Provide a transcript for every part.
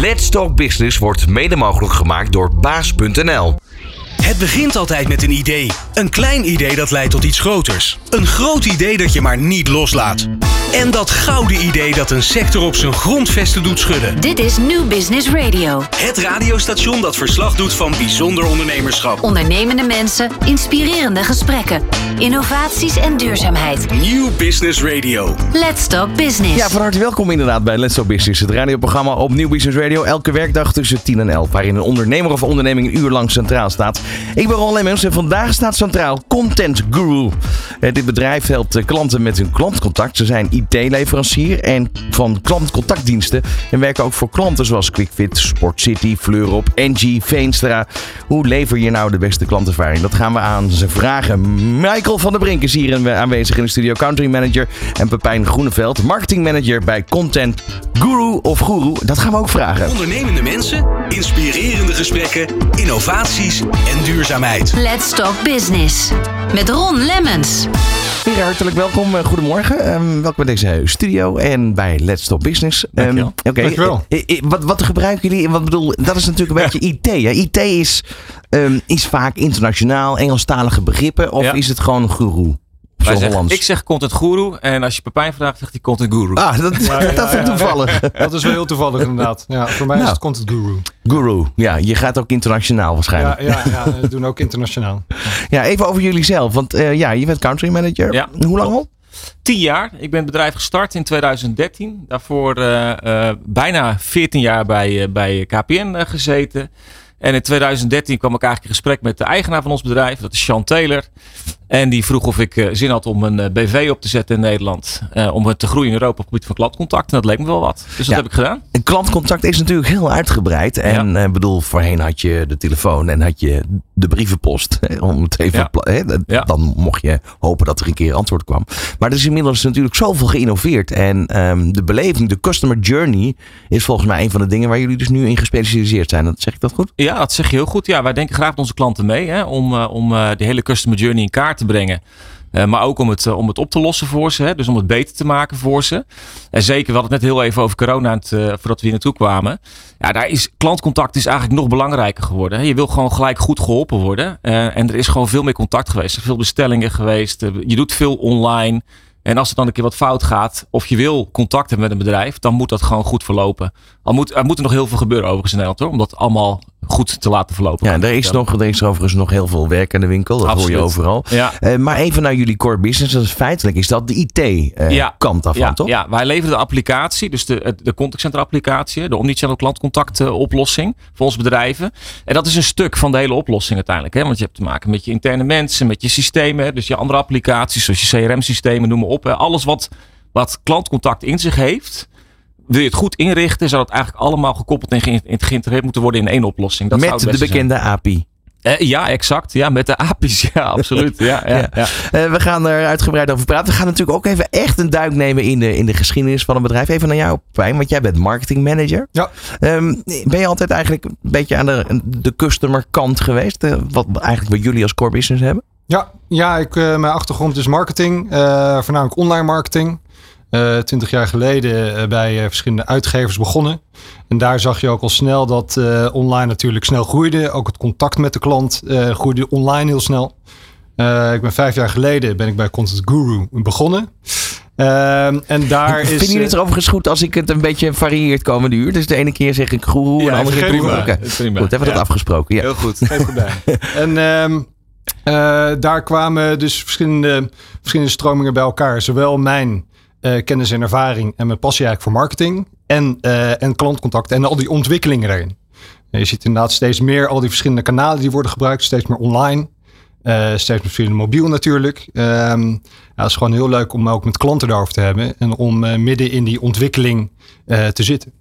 Let's Talk Business wordt mede mogelijk gemaakt door baas.nl. Het begint altijd met een idee. Een klein idee dat leidt tot iets groters. Een groot idee dat je maar niet loslaat. En dat gouden idee dat een sector op zijn grondvesten doet schudden. Dit is New Business Radio. Het radiostation dat verslag doet van bijzonder ondernemerschap. Ondernemende mensen, inspirerende gesprekken, innovaties en duurzaamheid. New Business Radio. Let's Talk Business. Ja, van harte welkom inderdaad bij Let's Talk Business, het radioprogramma op Nieuw Business Radio. Elke werkdag tussen 10 en 11, waarin een ondernemer of onderneming een uur lang centraal staat. Ik ben Ron Lemmens en vandaag staat centraal Content Guru. Eh, dit bedrijf helpt eh, klanten met hun klantcontact. Ze zijn IT-leverancier en van klantcontactdiensten. En werken ook voor klanten zoals QuickFit, Sport City, Fleurop, Engie, Veenstra. Hoe lever je nou de beste klantervaring? Dat gaan we aan ze vragen. Michael van der Brink is hier aanwezig in de studio. Country Manager. En Pepijn Groeneveld, Marketing Manager bij Content Guru of Guru. Dat gaan we ook vragen. Ondernemende mensen, inspirerende gesprekken, innovaties en duurzaamheid. Let's Talk Business. Met Ron Lemmens. Hartelijk welkom. Eh, Goedemorgen. Um, welkom bij deze studio en bij Let's Talk Business. Um, Dankjewel. Oké, Dankjewel. eh, eh, wat, wat gebruiken jullie? Wat bedoel, dat is natuurlijk een beetje IT. Hè? IT is, um, is vaak internationaal, Engelstalige begrippen. Of Ja. is het gewoon een? Wij zeggen, ik zeg content guru en als je Pepijn vraagt, zegt hij content guru. Ah, dat, Ja, ja, dat is ja. toevallig. Dat is wel heel toevallig inderdaad. Ja, voor mij Nou. is het content guru. Guru. Ja, je gaat ook internationaal waarschijnlijk. Ja, ja, ja, we doen ook internationaal. Ja, even over jullie zelf. Want eh, ja, je bent country manager. Ja. Hoe lang al? Tien jaar. Ik ben het bedrijf gestart in 2013. Daarvoor eh, eh, bijna 14 jaar bij, bij KPN gezeten. En in 2013 kwam ik eigenlijk in gesprek met de eigenaar van ons bedrijf. Dat is Sean Taylor. En die vroeg of ik eh, zin had om een eh, BV op te zetten in Nederland. eh, om het te groeien in Europa op het gebied van klantcontact. En dat leek me wel wat. Dus dat Ja. heb ik gedaan. En klantcontact is natuurlijk heel uitgebreid. En eh, bedoel, voorheen had je de telefoon en had je de brievenpost. Om het even, Ja. Ja. Dan mocht je hopen dat er een keer antwoord kwam. Maar er is inmiddels natuurlijk zoveel geïnnoveerd. En ehm, de beleving, de customer journey, is volgens mij een van de dingen waar jullie dus nu in gespecialiseerd zijn. Dat zeg ik dat goed? Ja, dat zeg je heel goed. Ja, wij denken graag met onze klanten mee hè, om, om de hele customer journey in kaart te brengen. Eh, maar ook om het, eh, om het op te lossen voor ze. Hè, dus om het beter te maken voor ze. En zeker, we hadden het net heel even over corona het, eh, voordat we hier naartoe kwamen. Ja, daar is klantcontact is eigenlijk nog belangrijker geworden. Je wil gewoon gelijk goed geholpen worden. En er is gewoon veel meer contact geweest. Er zijn veel bestellingen geweest. Je doet veel online. En als er dan een keer wat fout gaat, of je wil contact hebben met een bedrijf, dan moet dat gewoon goed verlopen. Al moet, er moet er nog heel veel gebeuren overigens in Nederland hoor, om dat allemaal goed te laten verlopen. Ja, er is, nog, er is overigens nog heel veel werk in de winkel. Dat hoor je overal. Ja. Eh, maar even naar jullie core business. Dat is feitelijk is dat de IT-kant daarvan, ja, toch? Ja, wij leveren de applicatie, dus de, de contact center applicatie, de omnichannel klantcontact eh, oplossing voor onze bedrijven. En dat is een stuk van de hele oplossing uiteindelijk. Hè? Want je hebt te maken met je interne mensen, met je systemen, hè, dus je andere applicaties, zoals je CRM-systemen, noem maar op. Hè. Alles wat, wat klantcontact in zich heeft. Wil je het goed inrichten, zou het eigenlijk allemaal gekoppeld en geïn- geïntegreerd moeten worden in één oplossing. Dat zou Met de zijn. bekende API. Eh, ja, exact. Ja, met de API's. Ja, absoluut. Ja, ja, Ja. ja. Eh, we gaan er uitgebreid over praten. We gaan natuurlijk ook even echt een duik nemen in de, in de geschiedenis van een bedrijf. Even naar jou, Pijn, want jij bent marketing manager. Ja. Ehm, ben je altijd eigenlijk een beetje aan de, de customer kant geweest? Eh, wat eigenlijk wat jullie als core business hebben? Ja, ja ik, eh, mijn achtergrond is marketing, eh, voornamelijk online marketing. Eh, Twintig jaar geleden eh, bij eh, verschillende uitgevers begonnen. En daar zag je ook al snel dat eh, online natuurlijk snel groeide. Ook het contact met de klant eh, groeide online heel snel. Eh, ik ben vijf jaar geleden ben ik bij Content Guru begonnen. Ehm, en daar is... Vinden jullie het eh, er overigens goed als ik het een beetje varieert komende uur? Dus de ene keer zeg ik guru en de andere keer prima. Oké. Prima. Goed, hebben we dat afgesproken. Ja. Heel goed. En ehm, eh, daar kwamen dus verschillende, verschillende stromingen bij elkaar. Zowel mijn eh, kennis en ervaring en mijn passie eigenlijk voor marketing. En, eh, en klantcontact en al die ontwikkelingen daarin. Je ziet inderdaad steeds meer al die verschillende kanalen die worden gebruikt. Steeds meer online. Eh, steeds de mobiel natuurlijk. Ehm, ja, het is gewoon heel leuk om ook met klanten daarover te hebben. En om eh, midden in die ontwikkeling eh, te zitten.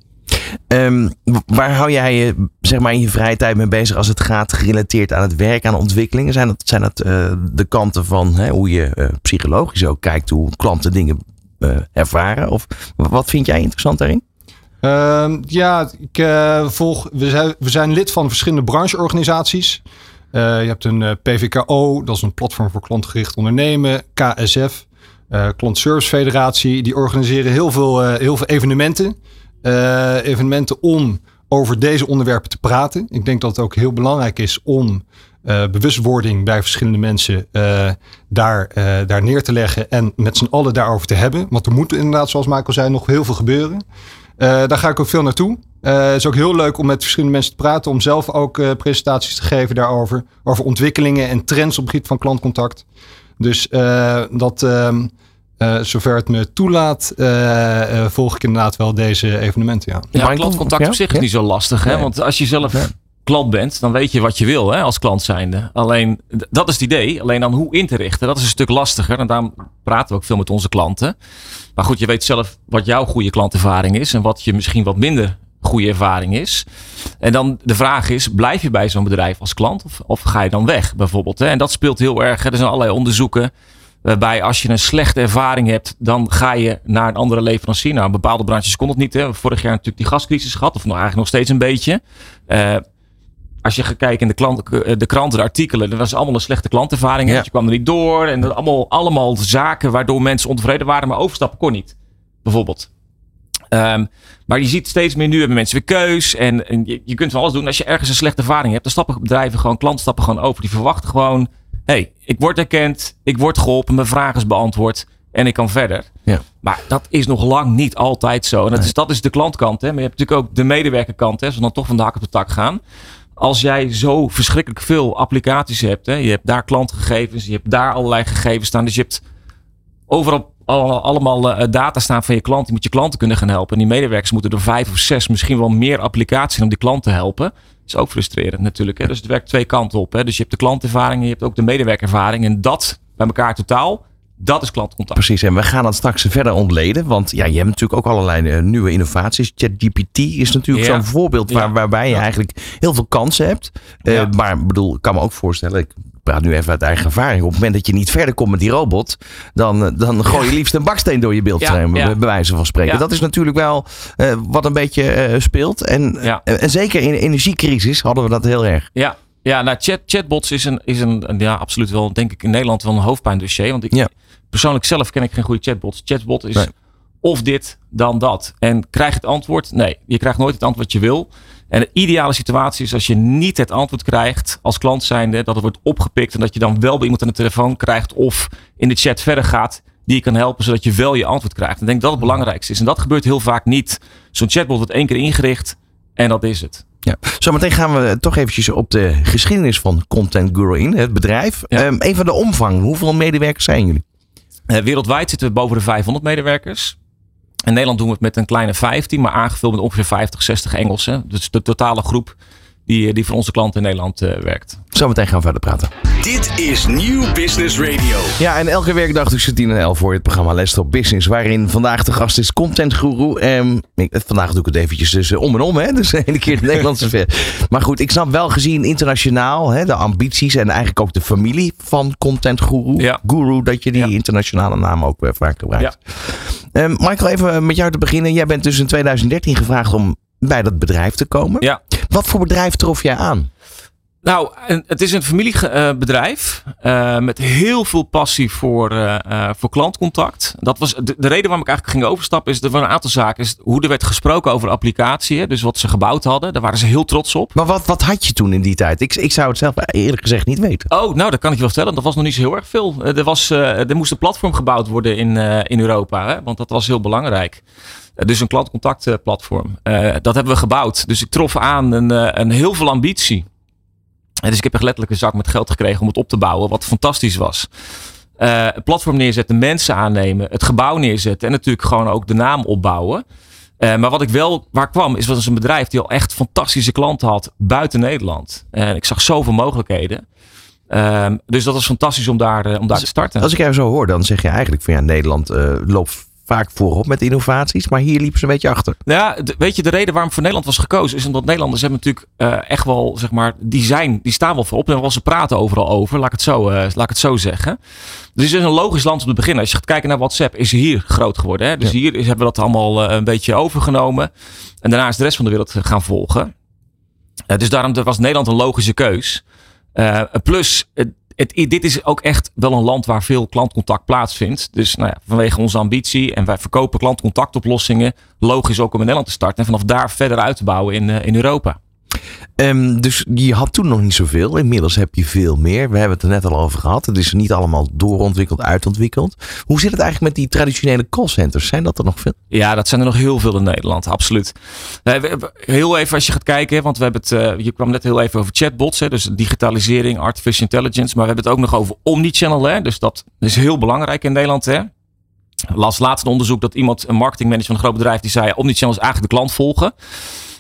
Ehm, waar hou jij je zeg maar, in je vrije tijd mee bezig als het gaat gerelateerd aan het werk, aan ontwikkelingen? Zijn dat, zijn dat eh, de kanten van hè, hoe je eh, psychologisch ook kijkt hoe klanten dingen eh, ervaren? Of wat vind jij interessant daarin? Ehm, ja, ik eh, volg. We zijn, we zijn lid van verschillende brancheorganisaties. Eh, je hebt een eh, PVKO, dat is een platform voor klantgericht ondernemen. KSF, eh Klantservice Federatie. Die organiseren heel veel, eh, heel veel evenementen. Eh, evenementen om over deze onderwerpen te praten. Ik denk dat het ook heel belangrijk is om uh, bewustwording bij verschillende mensen uh, daar, uh, daar neer te leggen en met z'n allen daarover te hebben. Want er moet inderdaad, zoals Michael zei, nog heel veel gebeuren. daar ga ik ook veel naartoe. het is ook heel leuk om met verschillende mensen te praten, om zelf ook presentaties te geven daarover. Over ontwikkelingen en trends op het gebied van klantcontact. Dus dat, ehm, zover het me toelaat, volg ik inderdaad wel deze evenementen. Ja, ja klantcontact op zich is niet zo lastig. Hè? Want als je zelf klant bent, dan weet je wat je wil hè, als klant zijnde. Alleen, dat is het idee. Alleen dan hoe in te richten, dat is een stuk lastiger. En daarom praten we ook veel met onze klanten. Maar goed, je weet zelf wat jouw goede klantervaring is en wat je misschien wat minder goede ervaring is. En dan de vraag is, blijf je bij zo'n bedrijf als klant of, of ga je dan weg bijvoorbeeld? Hè? En dat speelt heel erg. Er zijn allerlei onderzoeken waarbij als je een slechte ervaring hebt, dan ga je naar een andere leverancier. Nou, bepaalde branches kon het niet. Hè? Vorig jaar natuurlijk die gascrisis gehad, of nog eigenlijk nog steeds een beetje. Uh, als je gaat kijken in de, klant, eh, de kranten, de artikelen, dat was allemaal een slechte klantervaring. Ja. Je kwam er niet door. En dat allemaal, allemaal zaken waardoor mensen ontevreden waren, maar overstappen kon niet. Bijvoorbeeld. Um, maar je ziet steeds meer nu hebben mensen weer keus. En, en je, je, kunt van alles doen. Als je ergens een slechte ervaring hebt, dan stappen bedrijven gewoon, klanten stappen gewoon over. Die verwachten gewoon: hey, ik word erkend, ik word geholpen, mijn vraag is beantwoord en ik kan verder. Ja. Maar dat is nog lang niet altijd zo. En dat, is, dat is de klantkant. Hè. Maar je hebt natuurlijk ook de medewerkerkant. Hè, als we dan toch van de hak op de tak gaan als jij zo verschrikkelijk veel applicaties hebt, hè, je hebt daar klantgegevens, je hebt daar allerlei gegevens staan, dus je hebt overal allemaal uh, data staan van je klant. Die moet je klanten kunnen gaan helpen. En die medewerkers moeten er vijf of zes, misschien wel meer applicaties om die klant te helpen. Dat is ook frustrerend natuurlijk. Hè? Dus het werkt twee kanten op. Hè? Dus je hebt de klantervaring en je hebt ook de medewerkerervaring. En dat bij elkaar totaal dat is klantcontact. Precies, en we gaan dat straks verder ontleden. Want ja, je hebt natuurlijk ook allerlei eh, nieuwe innovaties. ChatGPT is natuurlijk zo'n voorbeeld waar, waarbij je eigenlijk heel veel kansen hebt. Uh, maar bedoel, ik kan me ook voorstellen, ik praat nu even uit eigen ervaring. Op het moment dat je niet verder komt met die robot, dan, eh, dan gooi je liefst een baksteen door je beeldscherm, bij wijze van spreken. Dat is natuurlijk wel wat een beetje speelt. En, en zeker in de energiecrisis hadden we dat heel erg. Ja, ja, nou, chat, chatbots is, een, is een, ja, absoluut wel, denk ik, in Nederland wel een hoofdpijndossier. Want ik, persoonlijk zelf ken ik geen goede chatbots. Chatbot is of dit, dan dat. En krijg het antwoord? Nee, je krijgt nooit het antwoord wat je wil. En de ideale situatie is als je niet het antwoord krijgt als klant zijnde, dat het wordt opgepikt en dat je dan wel bij iemand aan de telefoon krijgt of in de chat verder gaat die je kan helpen zodat je wel je antwoord krijgt. Ik denk dat het belangrijkste is. En dat gebeurt heel vaak niet. Zo'n chatbot wordt één keer ingericht en dat is het. Ja. Zometeen gaan we toch eventjes op de geschiedenis van Content Guru in, het bedrijf. Ja. Um, even de omvang. Hoeveel medewerkers zijn jullie? Uh, wereldwijd zitten we boven de 500 medewerkers. In Nederland doen we het met een kleine 15, maar aangevuld met ongeveer 50, 60 Engelsen. Dus de totale groep die, die voor onze klanten in Nederland uh, werkt. Zometeen gaan we verder praten. Dit is Nieuw Business Radio. Ja, en elke werkdag tussen 10 en 11 voor het programma Let's Business. Waarin vandaag de gast is Content Guru. Um, vandaag doe ik het eventjes dus om en om. Hè? Dus de ene keer de Nederlandse ver. Maar goed, ik snap wel gezien internationaal hè, de ambities en eigenlijk ook de familie van Content Guru. Ja. Guru, dat je die internationale naam ook uh, vaak gebruikt. Ja. Um, Michael, even met jou te beginnen. Jij bent dus in 2013 gevraagd om bij dat bedrijf te komen. Ja. Wat voor bedrijf trof jij aan? Nou, het is een familiebedrijf uh, met heel veel passie voor, uh, voor klantcontact. Dat was de, de, reden waarom ik eigenlijk ging overstappen. Is er waren een aantal zaken. Is hoe er werd gesproken over applicatie. Dus wat ze gebouwd hadden. Daar waren ze heel trots op. Maar wat, wat had je toen in die tijd? Ik, ik zou het zelf eerlijk gezegd niet weten. Oh, nou, dat kan ik je wel vertellen. Dat was nog niet zo heel erg veel. Er, was, er moest een platform gebouwd worden in, in Europa. Hè? Want dat was heel belangrijk. Dus een klantcontactplatform. Dat hebben we gebouwd. Dus ik trof aan een, een heel veel ambitie. En dus ik heb echt letterlijk een zak met geld gekregen om het op te bouwen. Wat fantastisch was. Uh, platform neerzetten, mensen aannemen, het gebouw neerzetten. En natuurlijk gewoon ook de naam opbouwen. maar wat ik wel, waar kwam, is was een bedrijf die al echt fantastische klanten had buiten Nederland. En ik zag zoveel mogelijkheden. Ehm, dus dat was fantastisch om daar, om daar te starten. Als ik jou zo hoor, dan zeg je eigenlijk van ja, Nederland loopt vaak voorop met innovaties, maar hier liepen ze een beetje achter. Ja, weet je, de reden waarom voor Nederland was gekozen is omdat Nederlanders hebben natuurlijk uh, echt wel, zeg maar, die zijn, die staan wel voorop en wel ze praten overal over, laat ik het zo, uh, laat ik het zo zeggen. Dus het is een logisch land om te beginnen. Als je gaat kijken naar WhatsApp, is hier groot geworden. Hè? Dus hier hebben we dat allemaal uh, een beetje overgenomen. En daarna is de rest van de wereld gaan volgen. dus daarom was Nederland een logische keus. plus, het, dit is ook echt wel een land waar veel klantcontact plaatsvindt. Dus nou ja, vanwege onze ambitie en wij verkopen klantcontactoplossingen. Logisch ook om in Nederland te starten en vanaf daar verder uit te bouwen in, uh, in Europa. Um, dus je had toen nog niet zoveel. Inmiddels heb je veel meer. We hebben het er net al over gehad. Het is niet allemaal doorontwikkeld, uitontwikkeld. Hoe zit het eigenlijk met die traditionele callcenters? Zijn dat er nog veel? Ja, dat zijn er nog heel veel in Nederland. Absoluut. Heel even als je gaat kijken. Want we hebben het, uh, je kwam net heel even over chatbots. Hè, dus digitalisering, artificial intelligence. Maar we hebben het ook nog over omnichannel. Hè, dus dat is heel belangrijk in Nederland. Hè. Las laatst onderzoek dat iemand, een marketingmanager van een groot bedrijf, die zei: Omnichannel is eigenlijk de klant volgen.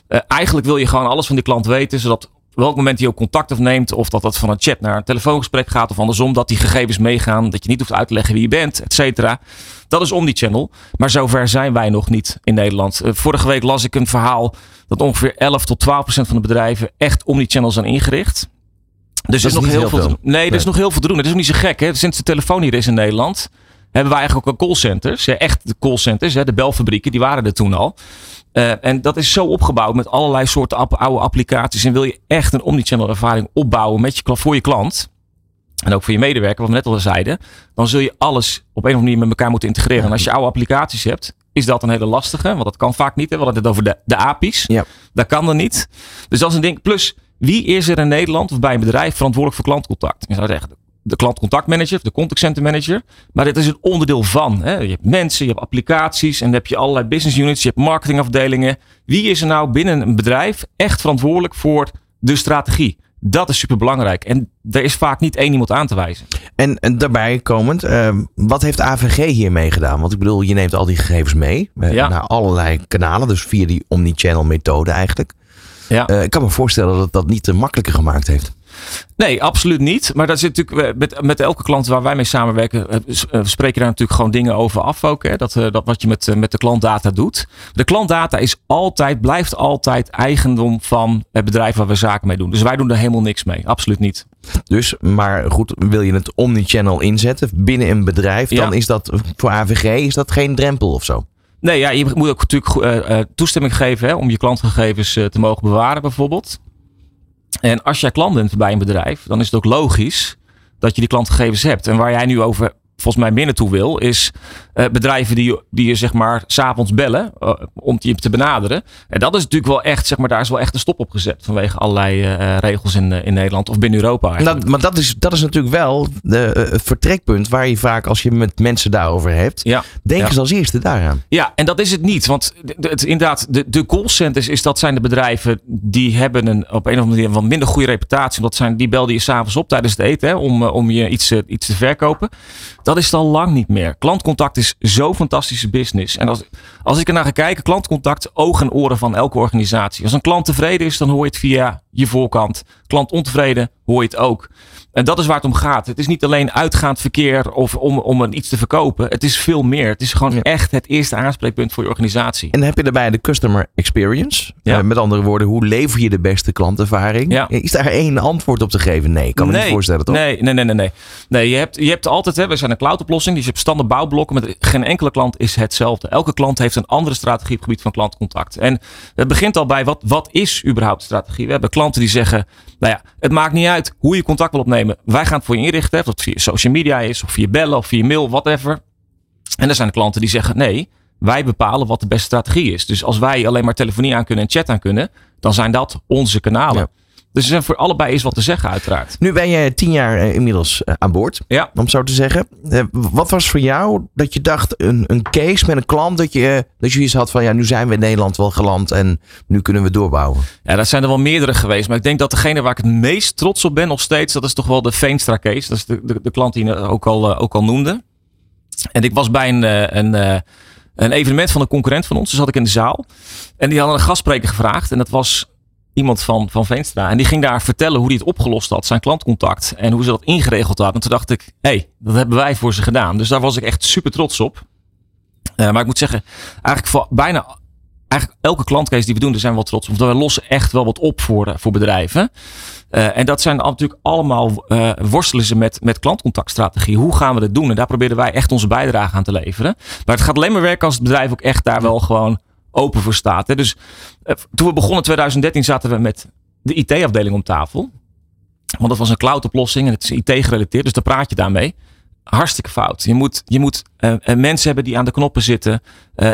Uh, eigenlijk wil je gewoon alles van die klant weten, zodat op welk moment hij ook contact opneemt, of dat dat van een chat naar een telefoongesprek gaat, of andersom, dat die gegevens meegaan, dat je niet hoeft uit te leggen wie je bent, et cetera. Dat is omnichannel. Maar zover zijn wij nog niet in Nederland. Uh, vorige week las ik een verhaal dat ongeveer 11 tot 12 procent van de bedrijven echt omnichannel zijn ingericht. Dus er is, nog heel, veel. veel. Nee, nee, er is nog heel veel te doen. Het is ook niet zo gek. Hè? Sinds de telefoon hier is in Nederland, hebben wij eigenlijk ook al callcenters. Ja, echt de callcenters, hè, de belfabrieken, die waren er toen al. Uh, en dat is zo opgebouwd met allerlei soorten oude applicaties. En wil je echt een omnichannel ervaring opbouwen met je, voor je klant. En ook voor je medewerker, wat we net al zeiden. Dan zul je alles op een of andere manier met elkaar moeten integreren. En als je oude applicaties hebt, is dat een hele lastige. Want dat kan vaak niet. Hè? We hadden het over de, de API's. Ja. Dat kan er niet. Dus dat is een ding. Plus, wie is er in Nederland of bij een bedrijf verantwoordelijk voor klantcontact? Je zou zeggen, de klantcontactmanager, de contact center manager. Maar dit is een onderdeel van. Hè. Je hebt mensen, je hebt applicaties en dan heb je allerlei business units, je hebt marketingafdelingen. Wie is er nou binnen een bedrijf echt verantwoordelijk voor de strategie? Dat is super belangrijk. En er is vaak niet één iemand aan te wijzen. En, en daarbij komend, uh, wat heeft AVG hiermee gedaan? Want ik bedoel, je neemt al die gegevens mee uh, ja. naar allerlei kanalen. Dus via die omnichannel methode eigenlijk. Ja. Uh, ik kan me voorstellen dat dat niet te makkelijker gemaakt heeft. Nee, absoluut niet. Maar dat zit natuurlijk eh, met, met elke klant waar wij mee samenwerken, eh, we spreken daar natuurlijk gewoon dingen over af ook. Hè? Dat, dat wat je met, met de klantdata doet. De klantdata is altijd, blijft altijd eigendom van het bedrijf waar we zaken mee doen. Dus wij doen er helemaal niks mee. Absoluut niet. Dus, maar goed, wil je het omnichannel inzetten binnen een bedrijf, dan is dat voor AVG is dat geen drempel of zo? Nee, ja, je moet ook natuurlijk uh, toestemming geven hè, om je klantgegevens uh, te mogen bewaren, bijvoorbeeld. En als jij klant bent bij een bedrijf, dan is het ook logisch dat je die klantgegevens hebt. En waar jij nu over volgens mij meer naartoe wil, is uh, bedrijven die, die je zeg maar s'avonds bellen uh, om je te benaderen. En dat is natuurlijk wel echt, zeg maar, daar is wel echt een stop op gezet vanwege allerlei uh, regels in, in Nederland of binnen Europa. Maar dat is, dat is natuurlijk wel de, het vertrekpunt waar je vaak, als je met mensen daarover hebt, ja. denken ja. ze als eerste daaraan. Ja, en dat is het niet. Want het, inderdaad, de, de callcenters is, dat zijn de bedrijven die hebben een, op een of andere manier wat minder goede reputatie. Dat zijn, die belden je s'avonds op tijdens het eten hè, om, om je iets, iets te verkopen. Dat is al lang niet meer. Klantcontact is zo'n fantastische business. En als, als ik er naar ga kijken, klantcontact, ogen en oren van elke organisatie. Als een klant tevreden is, dan hoor je het via je voorkant. Klant ontevreden, hoor je het ook. En dat is waar het om gaat. Het is niet alleen uitgaand verkeer of om, om iets te verkopen. Het is veel meer. Het is gewoon echt het eerste aanspreekpunt voor je organisatie. En dan heb je daarbij de customer experience. Ja. Uh, met andere woorden, hoe lever je de beste klantervaring? Ja. Is daar één antwoord op te geven? Nee, ik kan me nee, niet voorstellen toch? Nee, nee, nee, nee. nee. nee je, hebt, je hebt altijd, hè, we zijn een cloud oplossing. Dus je hebt standaard bouwblokken. Met geen enkele klant is hetzelfde. Elke klant heeft een andere strategie op het gebied van klantcontact. En het begint al bij wat, wat is überhaupt strategie? We hebben klanten die zeggen, nou ja, het maakt niet uit hoe je contact wil opnemen. Wij gaan het voor je inrichten. Of het via social media is, of via bellen, of via mail, whatever. En er zijn klanten die zeggen: nee, wij bepalen wat de beste strategie is. Dus als wij alleen maar telefonie aan kunnen en chat aan kunnen, dan zijn dat onze kanalen. Dus er voor allebei is wat te zeggen, uiteraard. Nu ben je tien jaar eh, inmiddels eh, aan boord, ja. om zo te zeggen. Eh, wat was voor jou dat je dacht, een, een case met een klant, dat je, dat je iets had van, ja, nu zijn we in Nederland wel geland en nu kunnen we doorbouwen? Ja, dat zijn er wel meerdere geweest. Maar ik denk dat degene waar ik het meest trots op ben nog steeds, dat is toch wel de Veenstra case. Dat is de, de, de klant die je ook al, ook al noemde. En ik was bij een, een, een evenement van een concurrent van ons, dus zat ik in de zaal. En die hadden een gastspreker gevraagd en dat was iemand van, van Veenstra. En die ging daar vertellen hoe hij het opgelost had, zijn klantcontact. En hoe ze dat ingeregeld hadden. En toen dacht ik, hé, hey, dat hebben wij voor ze gedaan. Dus daar was ik echt super trots op. Uh, maar ik moet zeggen, eigenlijk voor bijna eigenlijk elke klantcase die we doen, daar zijn we wel trots op. Want we lossen echt wel wat op voor, voor bedrijven. Uh, en dat zijn natuurlijk allemaal worstelen ze met, met klantcontactstrategie. Hoe gaan we dat doen? En daar proberen wij echt onze bijdrage aan te leveren. Maar het gaat alleen maar werken als het bedrijf ook echt daar wel gewoon open voor staat. Hè. Dus uh, toen we begonnen in 2013 zaten we met de IT-afdeling om tafel. Want dat was een cloud oplossing en het is IT gerelateerd. Dus daar praat je daarmee. Hartstikke fout. Je moet, je moet uh, mensen hebben die aan de knoppen zitten.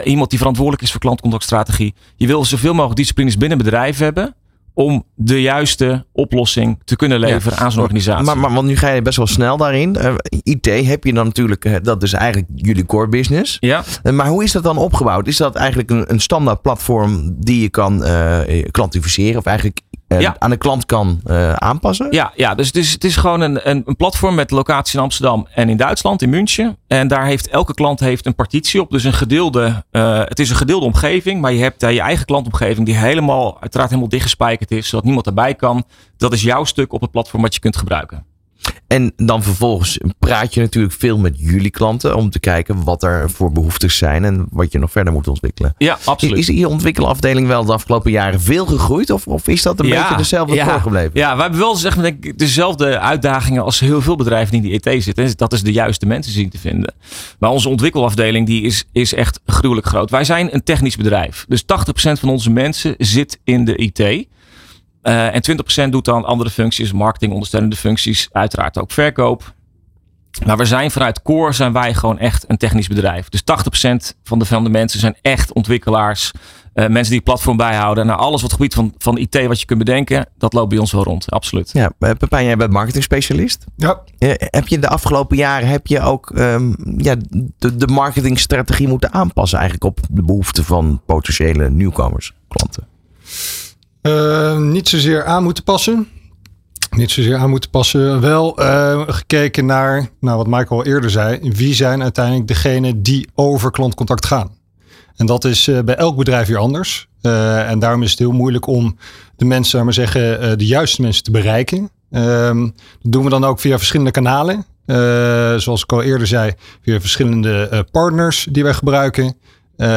Iemand die verantwoordelijk is voor klantcontactstrategie. Je wil zoveel mogelijk disciplines binnen bedrijf hebben om de juiste oplossing te kunnen leveren ja. aan zo'n organisatie. Maar, maar want nu ga je best wel snel daarin. Uh, IT heb je dan natuurlijk, uh, dat is eigenlijk jullie core business. Ja. Uh, maar hoe is dat dan opgebouwd? Is dat eigenlijk een, een standaard platform die je kan klantificeren of eigenlijk ja. aan de klant kan aanpassen? Ja, ja dus het is, het is gewoon een, een, een, platform met locatie in Amsterdam en in Duitsland, in München. En daar heeft elke klant heeft een partitie op. Dus een gedeelde, het is een gedeelde omgeving, maar je hebt je eigen klantomgeving die helemaal, uiteraard helemaal dichtgespijkerd is, zodat niemand erbij kan. Dat is jouw stuk op het platform wat je kunt gebruiken. En dan vervolgens praat je natuurlijk veel met jullie klanten om te kijken wat er voor behoeftes zijn en wat je nog verder moet ontwikkelen. Ja, absoluut. Is je ontwikkelafdeling wel de afgelopen jaren veel gegroeid of, of is dat een ja, beetje dezelfde ja, voorgebleven? Ja, wij hebben wel zeg maar, denk ik, dezelfde uitdagingen als heel veel bedrijven die in de ET zitten. Dat is de juiste mensen zien te vinden. Maar onze ontwikkelafdeling die is, is echt gruwelijk groot. Wij zijn een technisch bedrijf. Dus 80% van onze mensen zit in de IT. Uh, en 20% doet dan andere functies, marketing, ondersteunende functies, uiteraard ook verkoop. Maar we zijn vanuit core zijn wij gewoon echt een technisch bedrijf. Dus 80% van de, van de mensen zijn echt ontwikkelaars. Uh, mensen die het platform bijhouden. Nou, alles wat gebied van, van IT wat je kunt bedenken, dat loopt bij ons wel rond. Absoluut. Ja, Pepijn, jij bent marketing specialist. Ja. Uh, heb je de afgelopen jaren heb je ook um, ja, de, de marketingstrategie moeten aanpassen eigenlijk op de behoeften van potentiële nieuwkomers, klanten? Uh, niet zozeer aan moeten passen. Niet zozeer aan moeten passen. Wel uh, gekeken naar, nou, wat Michael al eerder zei. Wie zijn uiteindelijk degene die over klantcontact gaan? En dat is uh, bij elk bedrijf weer anders. En daarom is het heel moeilijk om de mensen, maar zeggen, de juiste mensen te bereiken. Ehm, dat doen we dan ook via verschillende kanalen. zoals ik al eerder zei, via verschillende partners die wij gebruiken. Uh,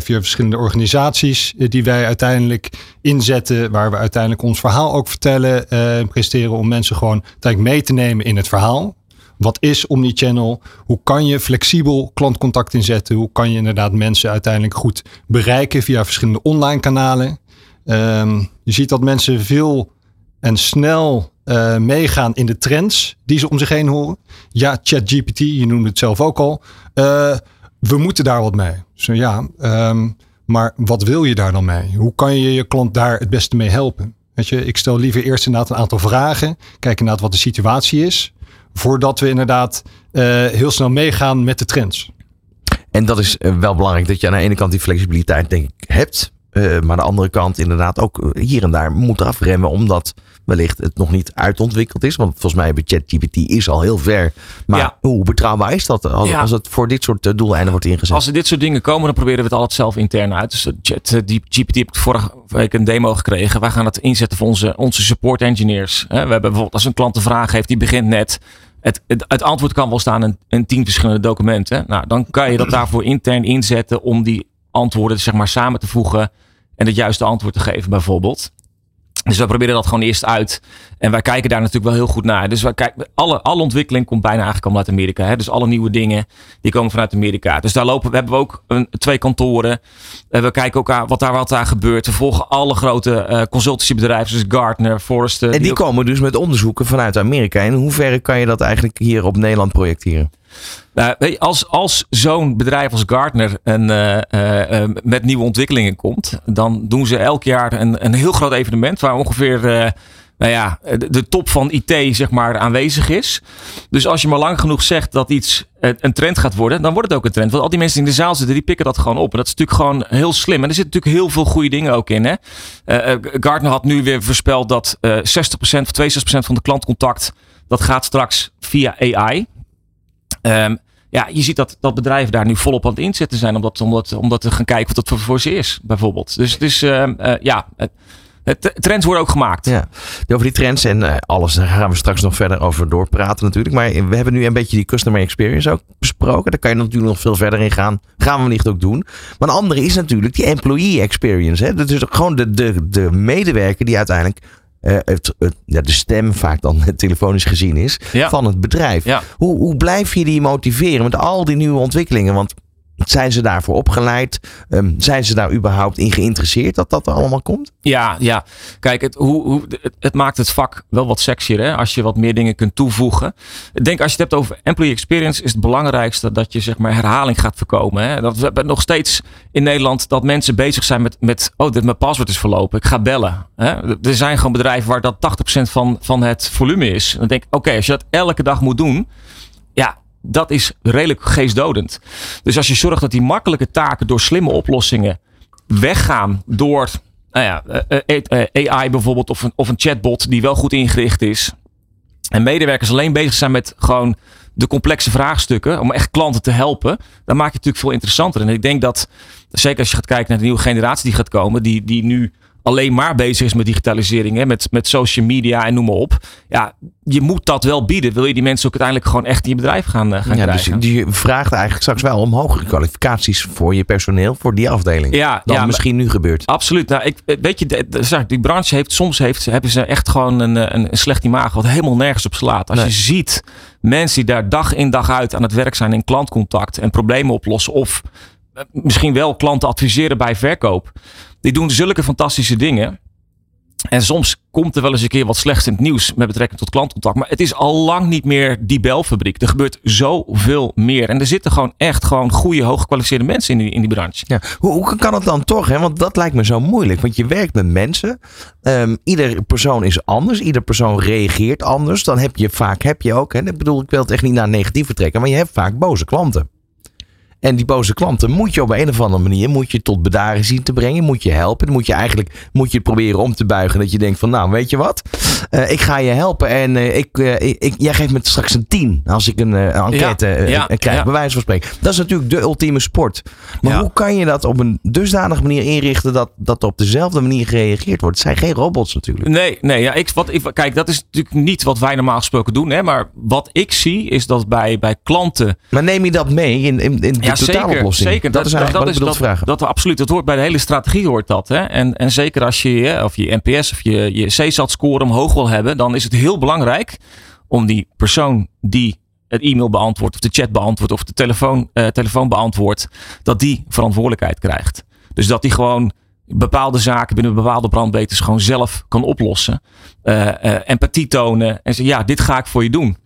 via verschillende organisaties die wij uiteindelijk inzetten, waar we uiteindelijk ons verhaal ook vertellen en uh, presteren om mensen gewoon mee te nemen in het verhaal. Wat is Omnichannel? Hoe kan je flexibel klantcontact inzetten? Hoe kan je inderdaad mensen uiteindelijk goed bereiken via verschillende online kanalen? Um, je ziet dat mensen veel en snel uh, meegaan in de trends die ze om zich heen horen. Ja, ChatGPT, je noemde het zelf ook al we moeten daar wat mee. Zo ja, um, maar wat wil je daar dan mee? Hoe kan je je klant daar het beste mee helpen? Weet je, ik stel liever eerst inderdaad een aantal vragen. Kijk inderdaad wat de situatie is. Voordat we inderdaad uh, heel snel meegaan met de trends. En dat is uh, wel belangrijk dat je aan de ene kant die flexibiliteit denk hebt. Uh, maar aan de andere kant inderdaad ook hier en daar moet afremmen. Omdat wellicht het nog niet uitontwikkeld is. Want volgens mij hebben ChatGPT is al heel ver. Maar ja. hoe betrouwbaar is dat als, ja. als, het voor dit soort doeleinden wordt ingezet? Als er dit soort dingen komen, dan proberen we het altijd zelf intern uit. Dus ChatGPT heb ik vorige week een demo gekregen. Wij gaan het inzetten voor onze, onze support engineers. We hebben bijvoorbeeld als een klant een vraag heeft, die begint net. Het, het, het, antwoord kan wel staan in, in tien verschillende documenten. Nou, dan kan je dat daarvoor intern inzetten om die antwoorden zeg maar, samen te voegen en het juiste antwoord te geven, bijvoorbeeld. Dus we proberen dat gewoon eerst uit. En wij kijken daar natuurlijk wel heel goed naar. Dus wij kijken, alle, alle ontwikkeling komt bijna eigenlijk al uit Amerika. Hè? Dus alle nieuwe dingen die komen vanuit Amerika. Dus daar lopen we hebben we ook een, twee kantoren. En we kijken ook aan wat daar wat daar gebeurt. We volgen alle grote uh, consultancybedrijven, dus Gartner, Forrester. En die, die ook... komen dus met onderzoeken vanuit Amerika. In hoeverre kan je dat eigenlijk hier op Nederland projecteren? Nou, als als zo'n bedrijf als Gartner een, uh, uh, met nieuwe ontwikkelingen komt, dan doen ze elk jaar een, een heel groot evenement waar ongeveer nou ja, de top van IT zeg maar aanwezig is. Dus als je maar lang genoeg zegt dat iets een trend gaat worden, dan wordt het ook een trend. Want al die mensen in de zaal zitten, die pikken dat gewoon op. En dat is natuurlijk gewoon heel slim. En er zitten natuurlijk heel veel goede dingen ook in. Hè? Gartner had nu weer voorspeld dat uh, 60% of 62% van de klantcontact, dat gaat straks via AI. Um, ja, je ziet dat, dat bedrijven daar nu volop aan het inzetten zijn om dat, om dat, om dat te gaan kijken wat dat voor, ze is, bijvoorbeeld. Dus, dus uh, ja, trends worden ook gemaakt. Ja, over die trends en uh, alles, daar gaan we straks nog verder over doorpraten natuurlijk. Maar we hebben nu een beetje die customer experience ook besproken. Daar kan je natuurlijk nog veel verder in gaan. Gaan we wellicht ook doen. Maar een andere is natuurlijk die employee experience. Hè? Dat is gewoon de, de, de medewerker die uiteindelijk uh, het, het, ja, de stem vaak dan telefonisch gezien is ja. van het bedrijf. Ja. Hoe, hoe blijf je die motiveren met al die nieuwe ontwikkelingen? Want zijn ze daarvoor opgeleid? Ehm, zijn ze daar überhaupt in geïnteresseerd dat dat er allemaal komt? Ja, ja. Kijk, het, hoe, hoe, het, het maakt het vak wel wat sexier hè? als je wat meer dingen kunt toevoegen. Ik denk als je het hebt over employee experience, is het belangrijkste dat je zeg maar herhaling gaat voorkomen. Hè? Dat we hebben nog steeds in Nederland dat mensen bezig zijn met, met oh, dit, mijn paswoord is verlopen, ik ga bellen. Hè? Er zijn gewoon bedrijven waar dat 80% van, van het volume is. Dan denk ik, oké, als je dat elke dag moet doen, ja, dat is redelijk geestdodend. Dus als je zorgt dat die makkelijke taken door slimme oplossingen weggaan door nou ja, eh, eh, eh, AI bijvoorbeeld of een, of een chatbot die wel goed ingericht is. En medewerkers alleen bezig zijn met gewoon de complexe vraagstukken om echt klanten te helpen, dan maak je het natuurlijk veel interessanter. En ik denk dat, zeker als je gaat kijken naar de nieuwe generatie die gaat komen, die, die nu alleen maar bezig is met digitalisering, hè, met, met social media en noem maar op. Ja, je moet dat wel bieden. Wil je die mensen ook uiteindelijk gewoon echt in je bedrijf gaan, uh, gaan ja, dus krijgen? Dus die vraagt eigenlijk straks wel om hogere kwalificaties voor je personeel, voor die afdeling. Ja, dan ja, misschien nu gebeurt. Absoluut. Nou, ik, weet je, de, die branche heeft soms heeft, hebben ze echt gewoon een, een, een slecht imago wat helemaal nergens op slaat. Als je ziet mensen die daar dag in dag uit aan het werk zijn in klantcontact en problemen oplossen of eh, misschien wel klanten adviseren bij verkoop. Die doen zulke fantastische dingen. En soms komt er wel eens een keer wat slechts in het nieuws met betrekking tot klantcontact. Maar het is al lang niet meer die belfabriek. Er gebeurt zoveel meer. En er zitten gewoon echt gewoon goede, hooggekwalificeerde mensen in die, in die branche. Ja. Hoe, hoe kan het dan toch? Hè? Want dat lijkt me zo moeilijk. Want je werkt met mensen. Um, ieder persoon is anders. Ieder persoon reageert anders. Dan heb je vaak, heb je ook. Hè? Ik bedoel, ik wil het echt niet naar negatief vertrekken. Maar je hebt vaak boze klanten. En die boze klanten moet je op een of andere manier moet je tot bedaren zien te brengen. Moet je helpen. Dan moet je eigenlijk moet je het proberen om te buigen. Dat je denkt van nou weet je wat. Uh, ik ga je helpen en uh, ik, uh, ik, jij geeft me straks een 10 als ik een enquête ja, ja, krijg. Ja. Bij wijze van spreken. Dat is natuurlijk de ultieme sport. Maar hoe kan je dat op een dusdanige manier inrichten dat, dat op dezelfde manier gereageerd wordt? Het zijn geen robots natuurlijk. Nee, nee ja, ik, wat, ik, kijk, dat is natuurlijk niet wat wij normaal gesproken doen. Hè, maar wat ik zie is dat bij, bij klanten. Maar neem je dat mee in, in, in ja, zeker, zeker. Dat, is eigenlijk dat, wat ik vragen. Dat, absoluut. Dat hoort bij de hele strategie hoort dat. Hè? En, en zeker als je of je NPS of je, je CSAT score omhoog wil hebben, dan is het heel belangrijk om die persoon die het e-mail beantwoordt of de chat beantwoordt of de telefoon, uh, telefoon beantwoordt, dat die verantwoordelijkheid krijgt. Dus dat die gewoon bepaalde zaken binnen bepaalde brandbeters gewoon zelf kan oplossen. Uh, uh, empathie tonen en zeggen, ja, dit ga ik voor je doen.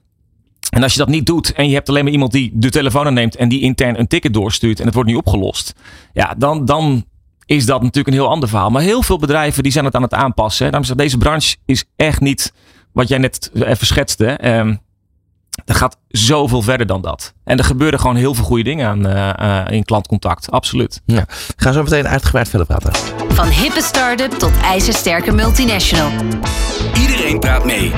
En als je dat niet doet en je hebt alleen maar iemand die de telefoon aanneemt en die intern een ticket doorstuurt en het wordt niet opgelost. Ja, dan, dan is dat natuurlijk een heel ander verhaal. Maar heel veel bedrijven die zijn het aan het aanpassen. Daarom zeg deze branche is echt niet wat jij net even schetste. Um, er gaat zoveel verder dan dat. En er gebeuren gewoon heel veel goede dingen aan, uh, uh, in klantcontact. Absoluut. Ja. Gaan zo meteen uitgebreid verder praten. Van hippe start-up tot ijzersterke multinational. Iedereen praat mee.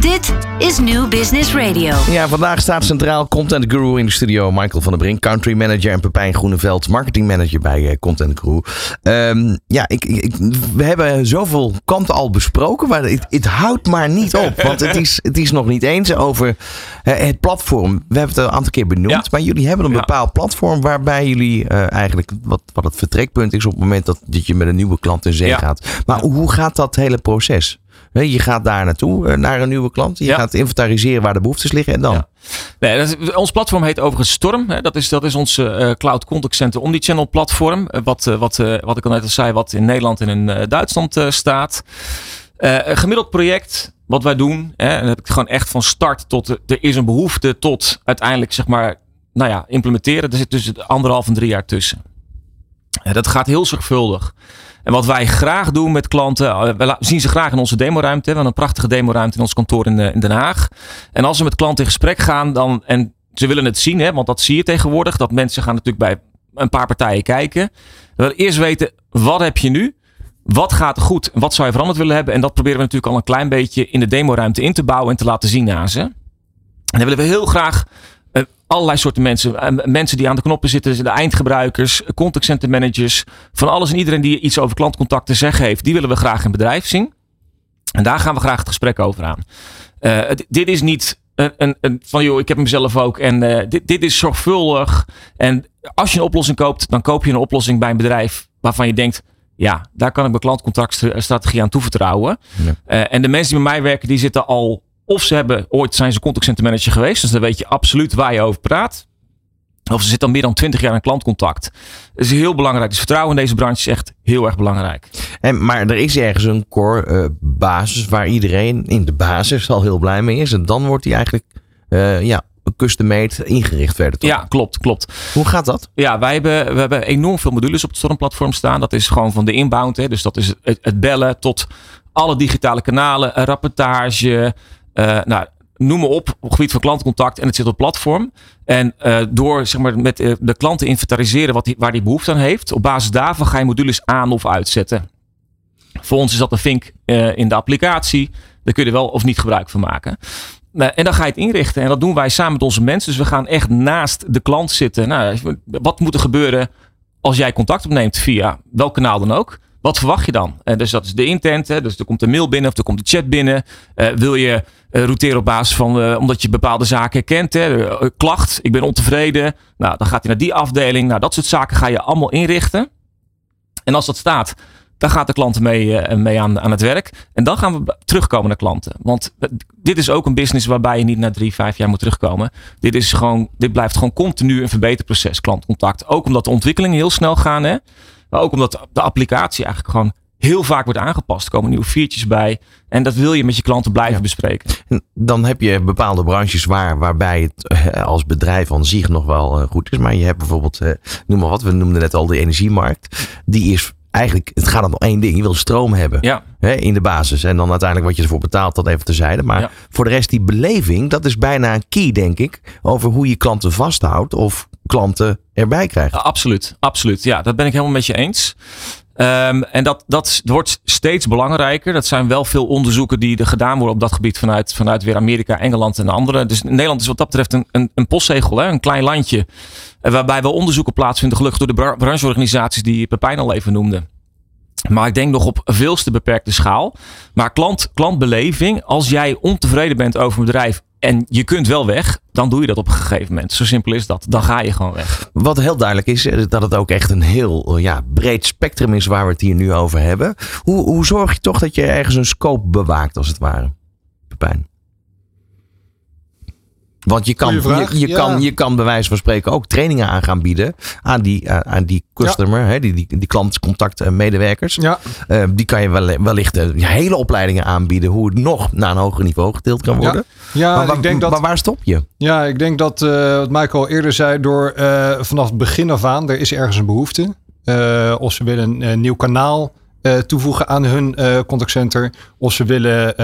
Dit is New Business Radio. Ja, vandaag staat centraal Content Guru in de studio. Michael van der Brink, country manager. En Pepijn Groeneveld, marketing manager bij uh, Content Guru. Um, ja, ik, ik, we hebben zoveel kanten al besproken. Maar het, het houdt maar niet op. Want het is, het is nog niet eens over het platform. We hebben het een aantal keer benoemd. Ja. Maar jullie hebben een bepaald platform waarbij jullie uh, eigenlijk wat, wat het vertrekpunt is op het moment dat, dat je met een nieuwe klant in zee ja. gaat. Maar hoe gaat dat hele proces? Je gaat daar naartoe, naar een nieuwe klant. Je ja. gaat inventariseren waar de behoeftes liggen en dan. Ja. Nee, dat is, ons platform heet overigens Storm. Dat is, dat is ons uh, Cloud Contact Center Omnichannel platform. Wat, uh, wat, uh, wat ik al net al zei, wat in Nederland en in Duitsland staat. een gemiddeld project wat wij doen. Hè, en dat heb ik gewoon echt van start tot er is een behoefte tot uiteindelijk zeg maar, nou ja, implementeren. Er zit dus anderhalf en drie jaar tussen. dat gaat heel zorgvuldig. En wat wij graag doen met klanten, eh, zien ze graag in onze demoruimte. We hebben een prachtige demoruimte in ons kantoor in, in Den Haag. En als we met klanten in gesprek gaan, dan, en ze willen het zien, hè, want dat zie je tegenwoordig, dat mensen gaan natuurlijk bij een paar partijen kijken. We willen eerst weten, wat heb je nu? Wat gaat goed? Wat zou je veranderd willen hebben? En dat proberen we natuurlijk al een klein beetje in de demoruimte in te bouwen en te laten zien aan ze. En dan willen we heel graag uh, allerlei soorten mensen. Uh, mensen die aan de knoppen zitten, de eindgebruikers, contact center managers. Van alles en iedereen die iets over klantcontact te zeggen heeft. Die willen we graag in bedrijf zien. En daar gaan we graag het gesprek over aan. Uh, dit is niet een, een, een, van joh, ik heb hem zelf ook. En dit, dit is zorgvuldig. En als je een oplossing koopt, dan koop je een oplossing bij een bedrijf waarvan je denkt. Ja, daar kan ik mijn klantcontactstrategie aan toevertrouwen. Ja. en de mensen die met mij werken, die zitten al of ze hebben ooit zijn ze contact center manager geweest. Dus dan weet je absoluut waar je over praat. Of ze zitten al meer dan 20 jaar in klantcontact. Dat is heel belangrijk. Dus vertrouwen in deze branche is echt heel erg belangrijk. En, maar er is ergens een core eh, basis waar iedereen in de basis al heel blij mee is. En dan wordt die eigenlijk uh, ja, custom-made ingericht. Toch? Ja, klopt, klopt. Hoe gaat dat? Ja, wij hebben, we hebben enorm veel modules op het Stormplatform staan. Dat is gewoon van de inbound. Hè. Dus dat is het, het bellen tot alle digitale kanalen, rapportage. Uh, nou, noem maar op, op het gebied van klantcontact en het zit op platform. En uh, door zeg maar, met uh, de klant te inventariseren wat die, waar die behoefte aan heeft, op basis daarvan ga je modules aan of uitzetten. Voor ons is dat een vink in de applicatie. Daar kun je er wel of niet gebruik van maken. En dan ga je het inrichten. En dat doen wij samen met onze mensen. Dus we gaan echt naast de klant zitten. Nou, wat moet er gebeuren als jij contact opneemt via welk kanaal dan ook? Wat verwacht je dan? Uh, dus dat is de intent. Hè? Dus er komt een mail binnen of er komt een chat binnen. Uh, wil je uh, op basis van, omdat je bepaalde zaken kent. Hè? klacht, ik ben ontevreden. Nou, dan gaat hij naar die afdeling. Nou, dat soort zaken ga je allemaal inrichten. En als dat staat, dan gaat de klant mee, mee aan, aan het werk. En dan gaan we terugkomen naar klanten. Want dit is ook een business waarbij je niet na drie, vijf jaar moet terugkomen. Dit, is gewoon, dit blijft gewoon continu een verbeterproces, klantcontact. Ook omdat de ontwikkelingen heel snel gaan. Hè? Maar ook omdat de applicatie eigenlijk gewoon heel vaak wordt aangepast. Er komen nieuwe features bij. En dat wil je met je klanten blijven ja. bespreken. En dan heb je bepaalde branches waar, waarbij het als bedrijf aan zich nog wel goed is. Maar je hebt bijvoorbeeld, noem maar wat, we noemden net al de energiemarkt. Die is eigenlijk, het gaat om één ding. Je wil stroom hebben ja. hè, in de basis. En dan uiteindelijk wat je ervoor betaalt, dat even terzijde. Maar ja. voor de rest, die beleving, dat is bijna een key, denk ik. Over hoe je klanten vasthoudt of klanten erbij krijgt. Absoluut, absoluut. Ja, dat ben ik helemaal met je eens. Um, en dat, dat wordt steeds belangrijker. Dat zijn wel veel onderzoeken die er gedaan worden op dat gebied vanuit, vanuit weer Amerika, Engeland en andere. Dus Nederland is wat dat betreft een, een, een postzegel, hè? een klein landje. Waarbij wel onderzoeken plaatsvinden, gelukkig door de brancheorganisaties die Pepijn al even noemde. Maar ik denk nog op veel te beperkte schaal. Maar klant, klantbeleving, als jij ontevreden bent over een bedrijf en je kunt wel weg, dan doe je dat op een gegeven moment. Zo simpel is dat. Dan ga je gewoon weg. Wat heel duidelijk is, dat het ook echt een heel ja, breed spectrum is waar we het hier nu over hebben. Hoe, hoe zorg je toch dat je ergens een scope bewaakt, als het ware? Pepijn. Want je kan, je, je, ja. kan, je kan bij wijze van spreken ook trainingen aan gaan bieden aan die, uh, aan die customer, ja. hè, die, die, die klantcontact uh, medewerkers. Ja. Uh, die kan je wel, wellicht hele opleidingen aanbieden hoe het nog naar een hoger niveau gedeeld kan worden. Ja, maar, ik denk dat, maar waar stop je? Ja, ik denk dat wat Michael eerder zei, door vanaf het begin af aan, er is ergens een behoefte. of ze willen een nieuw kanaal toevoegen aan hun contactcenter. Of ze willen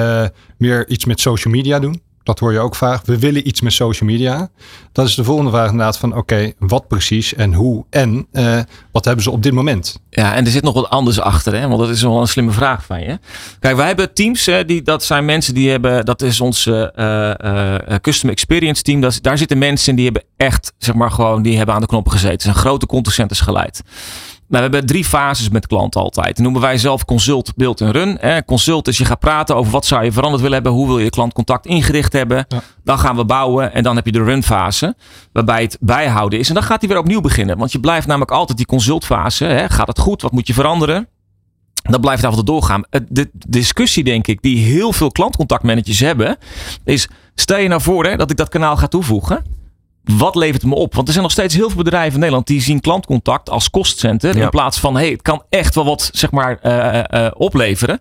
meer iets met social media doen. Dat hoor je ook vaak. We willen iets met social media. Dat is de volgende vraag inderdaad van oké, wat precies en hoe en uh, wat hebben ze op dit moment? Ja, en er zit nog wat anders achter, hè? want dat is wel een slimme vraag van je. Kijk, wij hebben teams, hè, die, dat zijn mensen die hebben, dat is ons uh, uh, Custom Experience team. Dat, daar zitten mensen die hebben echt, zeg maar gewoon, die hebben aan de knoppen gezeten. Ze zijn grote contactcenters geleid. Nou, we hebben drie fases met klanten altijd. Dat noemen wij zelf consult, build en run. Consult is je gaat praten over wat zou je veranderd willen hebben. Hoe wil je klantcontact ingericht hebben. Ja. Dan gaan we bouwen en dan heb je de run fase. Waarbij het bijhouden is. En dan gaat hij weer opnieuw beginnen. Want je blijft namelijk altijd die consultfase. Hè. Gaat het goed? Wat moet je veranderen? Dat blijft altijd doorgaan. De discussie, denk ik, die heel veel klantcontactmanagers hebben, is: stel je nou voor hè, dat ik dat kanaal ga toevoegen wat levert het me op? Want er zijn nog steeds heel veel bedrijven in Nederland die zien klantcontact als kostcenter. Ja. In plaats van, hey, het kan echt wel wat zeg maar, uh, uh, opleveren.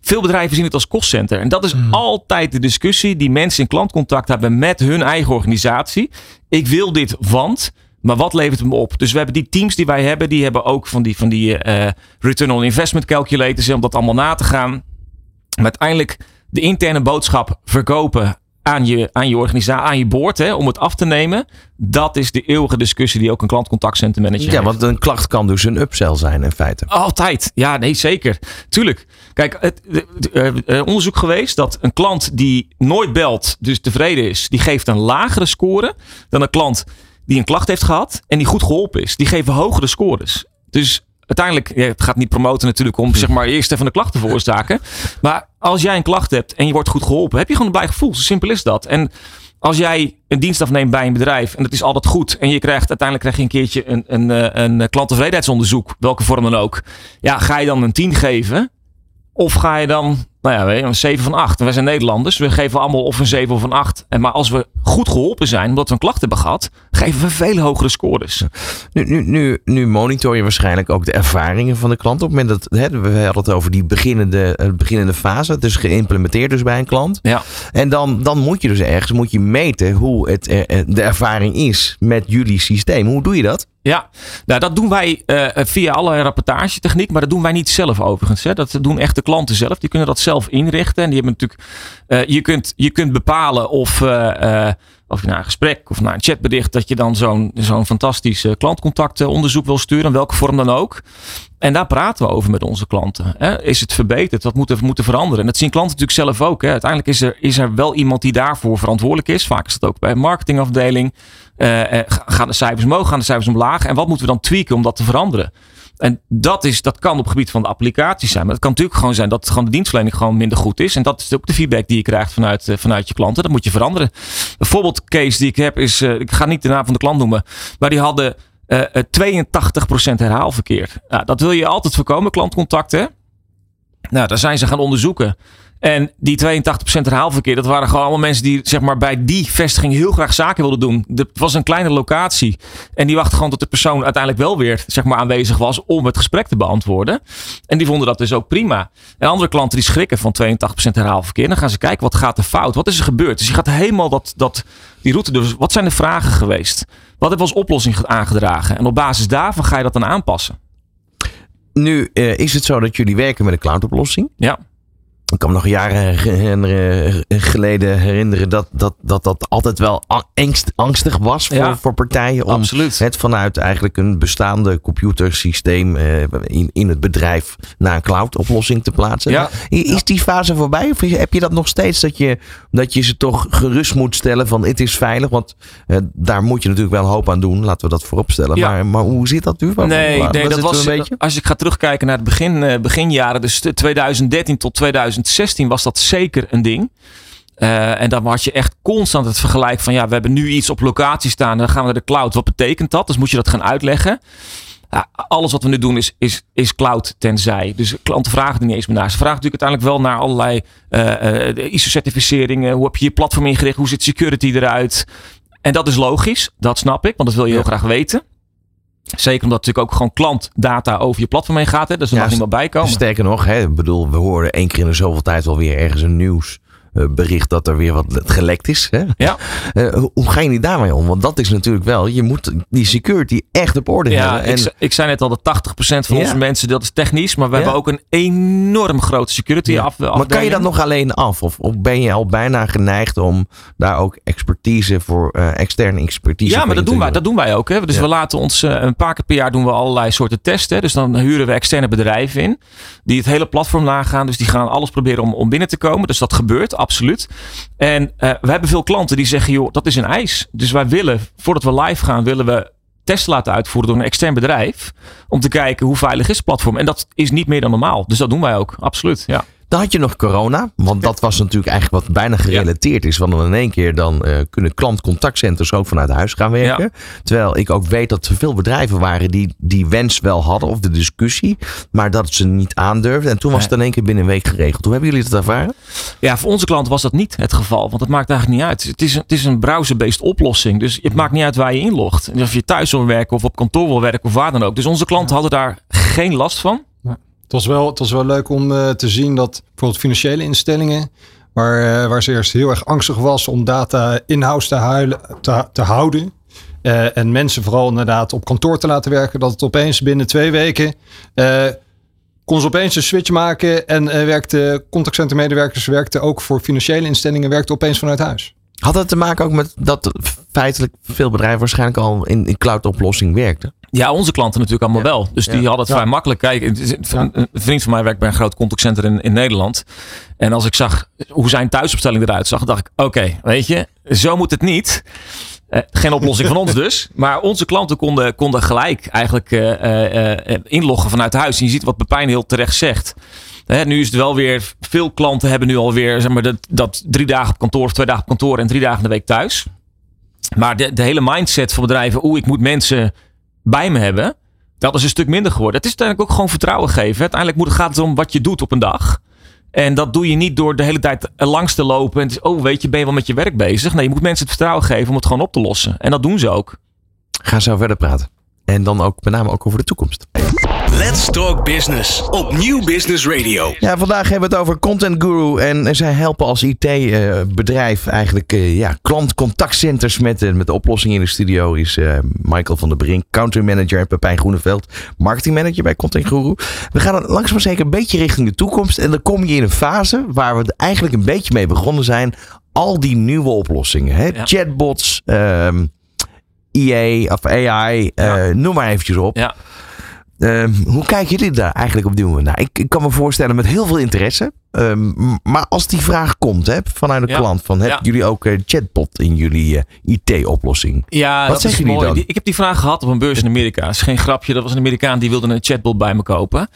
Veel bedrijven zien het als kostcenter. En dat is mm. altijd de discussie die mensen in klantcontact hebben met hun eigen organisatie. Ik wil dit, want. Maar wat levert het me op? Dus we hebben die teams die wij hebben, die hebben ook van die, van die uh, return on investment calculators om dat allemaal na te gaan. Maar uiteindelijk de interne boodschap verkopen aan je, aan je organisatie, aan je boord, hè, om het af te nemen. Dat is de eeuwige discussie die ook een klantcontactcentrummanager ja, heeft. want een klacht kan dus een upsell zijn in feite. Altijd. Ja, nee, zeker. Tuurlijk. Kijk, het, uh, onderzoek geweest dat een klant die nooit belt, dus tevreden is, die geeft een lagere score dan een klant die een klacht heeft gehad en die goed geholpen is. Die geven hogere scores. Dus uiteindelijk, het gaat niet promoten natuurlijk om zeg maar eerst even de klacht te veroorzaken. Maar als jij een klacht hebt en je wordt goed geholpen, heb je gewoon een blij gevoel. Zo simpel is dat. En als jij een dienst afneemt bij een bedrijf en het is altijd goed en je krijgt uiteindelijk krijg je een keertje een, een, een, een klanttevredenheidsonderzoek, welke vorm dan ook. Ja, ga je dan een 10 geven? Of ga je dan, nou ja, een 7 van 8. En wij zijn Nederlanders. We geven allemaal of een 7 of een 8. En maar als we goed geholpen zijn, omdat we een klacht hebben gehad, geven we veel hogere scores. Nu, nu, nu, nu monitor je waarschijnlijk ook de ervaringen van de klant. Op het moment dat hè, we hadden het over die beginnende, eh, beginnende fase. Het is geïmplementeerd dus bij een klant. Ja. En dan, dan moet je dus ergens moet je meten hoe het, eh, de ervaring is met jullie systeem. Hoe doe je dat? Ja, nou, dat doen wij uh, via alle rapportagetechniek, maar dat doen wij niet zelf overigens. Hè. Dat doen echt de klanten zelf. Die kunnen dat zelf inrichten. En die hebben natuurlijk, uh, je, kunt, je kunt bepalen of, uh, of je naar een gesprek of naar een chatbericht, dat je dan zo'n zo'n fantastisch klantcontactonderzoek wil sturen, in welke vorm dan ook. En daar praten we over met onze klanten. Hè. Is het verbeterd? Wat moet er moeten veranderen? En dat zien klanten natuurlijk zelf ook. Hè. Uiteindelijk is er, is er wel iemand die daarvoor verantwoordelijk is. Vaak is dat ook bij een marketingafdeling. Uh, gaan de cijfers omhoog, gaan de cijfers omlaag? En wat moeten we dan tweaken om dat te veranderen? En dat, is, dat kan op het gebied van de applicaties zijn. Maar het kan natuurlijk gewoon zijn dat gewoon de dienstverlening gewoon minder goed is. En dat is ook de feedback die je krijgt vanuit, uh, vanuit je klanten. Dat moet je veranderen. Een voorbeeldcase die ik heb is, ik ga niet de naam van de klant noemen. Maar die hadden uh, 82% herhaalverkeer. Nou, dat wil je altijd voorkomen, klantcontacten. Nou, daar zijn ze gaan onderzoeken. En die 82% herhaalverkeer, dat waren gewoon allemaal mensen die zeg maar, bij die vestiging heel graag zaken wilden doen. Het was een kleine locatie. En die wachten gewoon tot de persoon uiteindelijk wel weer zeg maar, aanwezig was om het gesprek te beantwoorden. En die vonden dat dus ook prima. En andere klanten die schrikken van 82% herhaalverkeer. Dan gaan ze kijken, wat gaat er fout? Wat is er gebeurd? Dus je gaat helemaal dat, dat, die route dus. Wat zijn de vragen geweest? Wat hebben we als oplossing aangedragen? En op basis daarvan ga je dat dan aanpassen. Nu uh, is het zo dat jullie werken met een cloudoplossing. Ja. Ik kan me nog jaren geleden herinneren dat dat, dat, dat altijd wel angst, angstig was voor, ja, voor partijen. Om absoluut. het vanuit eigenlijk een bestaande computersysteem in, in het bedrijf naar een cloud-oplossing te plaatsen. Ja. Is die fase voorbij? Of heb je dat nog steeds dat je, dat je ze toch gerust moet stellen van het is veilig? Want uh, daar moet je natuurlijk wel een hoop aan doen. Laten we dat vooropstellen. Ja. Maar, maar hoe zit dat nu? Nee, nee dat was. een beetje? Als ik ga terugkijken naar het begin, uh, beginjaren, dus 2013 tot 2000. 2016 was dat zeker een ding. Uh, en dan had je echt constant het vergelijk van ja, we hebben nu iets op locatie staan, dan gaan we naar de cloud. Wat betekent dat? Dus moet je dat gaan uitleggen. Ja, alles wat we nu doen is, is, is cloud tenzij. Dus klanten vragen er niet eens meer naar. Ze vragen natuurlijk uiteindelijk wel naar allerlei uh, uh, ISO-certificeringen. Hoe heb je je platform ingericht? Hoe ziet security eruit? En dat is logisch, dat snap ik, want dat wil je heel graag weten. Zeker omdat natuurlijk ook gewoon klantdata over je platform heen gaat. Hè? Dus er ja, mag niemand bij komen. Sterker nog, hè, ik bedoel, we horen één keer in de zoveel tijd wel weer ergens een nieuws bericht dat er weer wat gelekt is. Hè? Ja. Uh, hoe ga je niet daarmee om? Want dat is natuurlijk wel, je moet die security echt op orde ja, hebben. En... Ik, ik zei net al, dat 80% van ja. onze mensen, dat is technisch. Maar we hebben ook een enorm grote security af, Maar kan je dat nog alleen af? Of, of, ben je al bijna geneigd om daar ook expertise voor, uh, externe expertise Ja, maar dat doen, wij, dat doen wij ook. Hè? Dus we laten ons uh, een paar keer per jaar doen we allerlei soorten testen. Dus dan huren we externe bedrijven in. Die het hele platform nagaan. Dus die gaan alles proberen om, om binnen te komen. Dus dat gebeurt, absoluut. En uh, we hebben veel klanten die zeggen, joh, dat is een eis. Dus wij willen, voordat we live gaan, willen we testen laten uitvoeren door een extern bedrijf. Om te kijken hoe veilig is het platform. En dat is niet meer dan normaal. Dus dat doen wij ook, absoluut. Ja. Dan had je nog corona, want dat was natuurlijk eigenlijk wat bijna gerelateerd is. Want in één keer dan uh, kunnen klantcontactcenters ook vanuit huis gaan werken. Ja. Terwijl ik ook weet dat er veel bedrijven waren die die wens wel hadden of de discussie, maar dat ze niet aandurfden. En toen was het in één keer binnen een week geregeld. Hoe hebben jullie dat ervaren? Ja, voor onze klanten was dat niet het geval, want het maakt eigenlijk niet uit. Het is, het is een browser-based oplossing, dus het maakt niet uit waar je inlogt. Of je thuis wil werken of op kantoor wil werken of waar dan ook. Dus onze klanten hadden daar geen last van. Het was wel, het was wel leuk om uh, te zien dat bijvoorbeeld financiële instellingen, waar, uh, waar ze eerst heel erg angstig was om data in-house te, huilen, te, te houden. Uh, en mensen vooral inderdaad op kantoor te laten werken, dat het opeens binnen twee weken kon ze opeens een switch maken en werkte contactcentermedewerkers werkten ook voor financiële instellingen, werkten opeens vanuit huis. Had het te maken ook met dat feitelijk veel bedrijven waarschijnlijk al in, in cloud-oplossing werkten? Ja, onze klanten natuurlijk allemaal ja. wel. Dus die ja. hadden het ja. vrij makkelijk. Kijk, een vriend van mij werkt bij een groot contactcenter in, in Nederland. En als ik zag hoe zijn thuisopstelling eruit zag, dacht ik: oké, okay, weet je, zo moet het niet. Uh, geen oplossing van ons dus. Maar onze klanten konden, konden gelijk eigenlijk uh, uh, inloggen vanuit huis. En je ziet wat Pepijn heel terecht zegt. Hè, nu is het wel weer, veel klanten hebben nu alweer zeg maar, dat, dat drie dagen op kantoor of twee dagen op kantoor en drie dagen in de week thuis. Maar de, de hele mindset van bedrijven, oeh, ik moet mensen bij me hebben. Dat is een stuk minder geworden. Het is uiteindelijk ook gewoon vertrouwen geven. Uiteindelijk moet, gaat het om wat je doet op een dag. En dat doe je niet door de hele tijd langs te lopen. En oh, weet je, ben je wel met je werk bezig? Nee, je moet mensen het vertrouwen geven om het gewoon op te lossen. En dat doen ze ook. Ga zo verder praten. En dan ook met name ook over de toekomst. Let's Talk Business op Nieuw Business Radio. Ja, vandaag hebben we het over Content Guru. En zij helpen als IT-bedrijf eigenlijk uh, ja, klantcontactcenters met, uh, met de oplossing in de studio. Is uh, Michael van der Brink, country manager. En Pepijn Groeneveld, marketing manager bij Content Guru. We gaan langzaam maar zeker een beetje richting de toekomst. En dan kom je in een fase waar we eigenlijk een beetje mee begonnen zijn. Al die nieuwe oplossingen. Hè? Ja. Chatbots, um, EA of AI, ja. noem maar eventjes op. Ja. Um, hoe kijken jullie daar eigenlijk op die moment? Nou, ik, ik, kan me voorstellen met heel veel interesse. Um, maar als die vraag komt hè, vanuit de ja. klant: van, hebben ja. jullie ook uh, chatbot in jullie uh, IT-oplossing? Ja, Wat dat is mooi. Dan? Ik heb die vraag gehad op een beurs in Amerika. Dat is geen grapje. Dat was een Amerikaan die wilde een chatbot bij me kopen.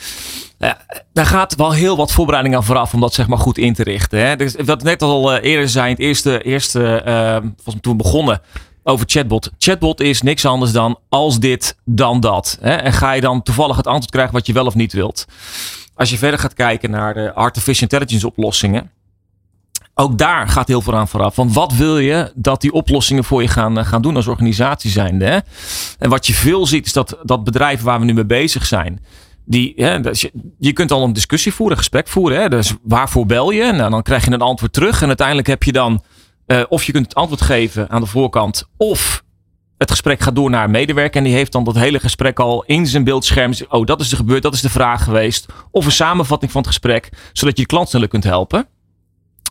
Uh, daar gaat wel heel wat voorbereiding aan vooraf om dat zeg maar goed in te richten. Hè. Dus, wat net al eerder zei, het eerste, eerste volgens mij toen we begonnen over chatbot. Chatbot is niks anders dan als dit, dan dat. Hè? En ga je dan toevallig het antwoord krijgen wat je wel of niet wilt. Als je verder gaat kijken naar de artificial intelligence oplossingen. Ook daar gaat heel veel aan vooraf. Want wat wil je dat die oplossingen voor je gaan, gaan doen als organisatie zijnde? Hè? En wat je veel ziet is dat, dat bedrijven waar we nu mee bezig zijn. Die, hè, je, je kunt al een discussie voeren, een gesprek voeren. Hè? Dus waarvoor bel je? Nou, dan krijg je een antwoord terug. En uiteindelijk heb je dan uh, of je kunt het antwoord geven aan de voorkant. Of het gesprek gaat door naar een medewerker. En die heeft dan dat hele gesprek al in zijn beeldscherm. Oh, dat is er gebeurd. Dat is de vraag geweest. Of een samenvatting van het gesprek. Zodat je je klant sneller kunt helpen.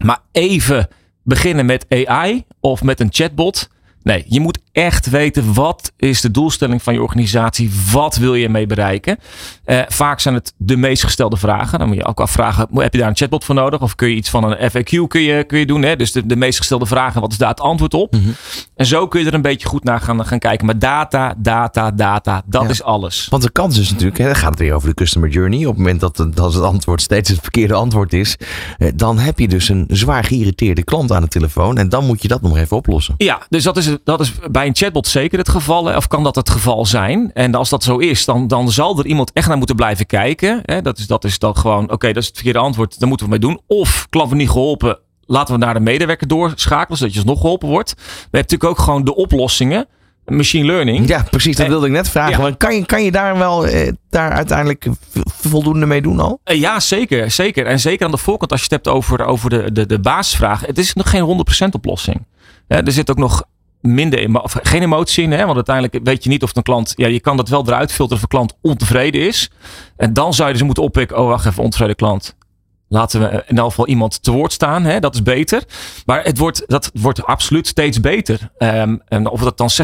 Maar even beginnen met AI of met een chatbot. Nee, je moet echt weten wat is de doelstelling van je organisatie. Wat wil je mee bereiken? Uh, vaak zijn het de meest gestelde vragen. Dan moet je ook afvragen, heb je daar een chatbot voor nodig? Of kun je iets van een FAQ kun je, kun je doen? Hè? Dus de, de meest gestelde vragen, wat is daar het antwoord op? Mhm. En zo kun je er een beetje goed naar gaan, gaan kijken. Maar data, data, data, dat Ja. is alles. Want de kans is natuurlijk, hè, dan gaat het weer over de customer journey. Op het moment dat, het- dat het antwoord steeds het verkeerde antwoord is, eh, dan heb je dus een zwaar geïrriteerde klant aan de telefoon. En dan moet je dat nog even oplossen. Ja, dus dat is, dat is bij een chatbot zeker het geval. Of kan dat het geval zijn? En als dat zo is, dan, dan zal er iemand echt naar moeten blijven kijken. Hè. Dat, is, dat is dan gewoon, oké, dat is het verkeerde antwoord. Daar moeten we mee doen. Of klant niet geholpen. Laten we naar de medewerker doorschakelen, zodat je alsnog geholpen wordt. We hebben natuurlijk ook gewoon de oplossingen. Machine learning. Ja, precies. Dat wilde ik net vragen. ja. Kan, je, kan je daar wel eh, daar uiteindelijk voldoende mee doen al? Eh, Ja, zeker, zeker. En zeker aan de voorkant als je het hebt over, over de, de, de basisvraag. Het is nog geen 100% oplossing. Ja, er zit ook nog minder emo- geen emotie in. Hè? Want uiteindelijk weet je niet of een klant... Ja, je kan dat wel eruit filteren of een klant ontevreden is. En dan zou je dus moeten oppikken... Oh, wacht even, ontevreden klant. Laten we in elk geval iemand te woord staan. Hè? Dat is beter. Maar het wordt, dat wordt absoluut steeds beter. Ehm, en of dat dan 60%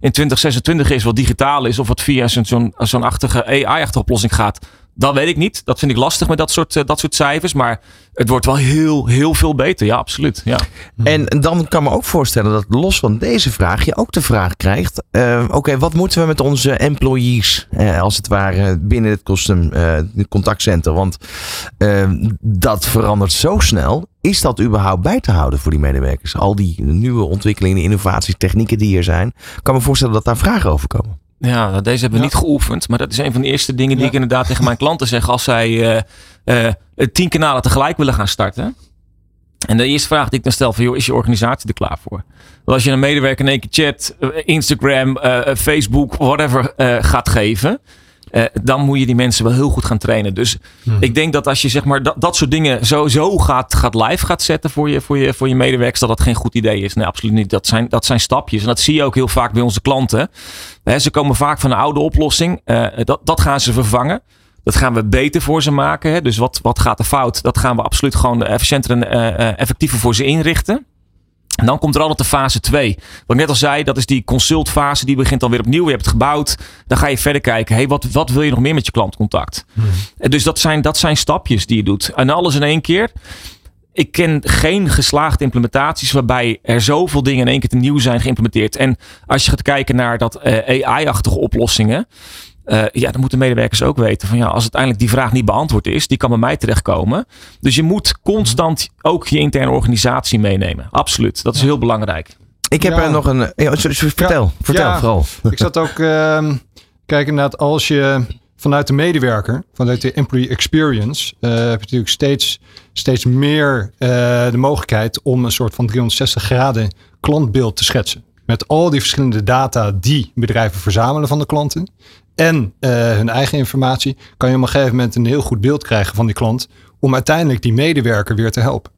in 2026 is wat digitaal is... of wat via zo'n zo'n achtige AI-achtige oplossing gaat... Dat weet ik niet. Dat vind ik lastig met dat soort, eh, dat soort cijfers. Maar het wordt wel heel, heel veel beter. Ja, absoluut. Ja. En dan kan me ook voorstellen dat los van deze vraag je ook de vraag krijgt: eh, oké, wat moeten we met onze employees, eh, als het ware, binnen het custom contactcenter? Want dat verandert zo snel. Is dat überhaupt bij te houden voor die medewerkers? Al die nieuwe ontwikkelingen, innovaties, technieken die er zijn. Ik kan me voorstellen dat daar vragen over komen. Ja, nou, deze hebben we Ja. niet geoefend. Maar dat is een van de eerste dingen die Ja. ik inderdaad tegen mijn klanten zeg. Als zij eh, eh, tien kanalen tegelijk willen gaan starten. En de eerste vraag die ik dan stel van, joh, is je organisatie er klaar voor? Want als je een medewerker in één keer chat, eh, Instagram, eh, eh, Facebook, whatever eh, gaat geven. Eh, dan moet je die mensen wel heel goed gaan trainen. Dus ik denk dat als je zeg maar dat, dat soort dingen sowieso gaat, gaat live gaat zetten voor je, voor, je, voor je medewerkers, dat dat geen goed idee is. Nee, absoluut niet. Dat zijn, dat zijn stapjes. En dat zie je ook heel vaak bij onze klanten. Hè, ze komen vaak van een oude oplossing. Eh, dat, dat gaan ze vervangen. Dat gaan we beter voor ze maken. Hè. Dus wat, wat gaat er fout? Dat gaan we absoluut gewoon efficiënter en eh, effectiever voor ze inrichten. En dan komt er altijd de fase 2. Wat ik net al zei, dat is die consultfase. Die begint dan weer opnieuw. Je hebt het gebouwd. Dan ga je verder kijken. Hey, wat, wat wil je nog meer met je klantcontact? En Dus dat zijn, dat zijn stapjes die je doet. En alles in één keer. Ik ken geen geslaagde implementaties waarbij er zoveel dingen in één keer te nieuw zijn geïmplementeerd. En als je gaat kijken naar dat eh, AI-achtige oplossingen. Eh, ja, dan moeten medewerkers ook weten van ja, als uiteindelijk die vraag niet beantwoord is, die kan bij mij terechtkomen. Dus je moet constant ook je interne organisatie meenemen. Absoluut. Dat is heel belangrijk. Ik heb Ja. er nog een. ja, vertel, vertel Ja. vooral. Ik zat ook, ehm kijk inderdaad, als je vanuit de medewerker, vanuit de employee experience, heb je natuurlijk steeds, steeds meer de mogelijkheid om een soort van 360 graden klantbeeld te schetsen. Met al die verschillende data die bedrijven verzamelen van de klanten en hun eigen informatie, kan je op een gegeven moment een heel goed beeld krijgen van die klant om uiteindelijk die medewerker weer te helpen.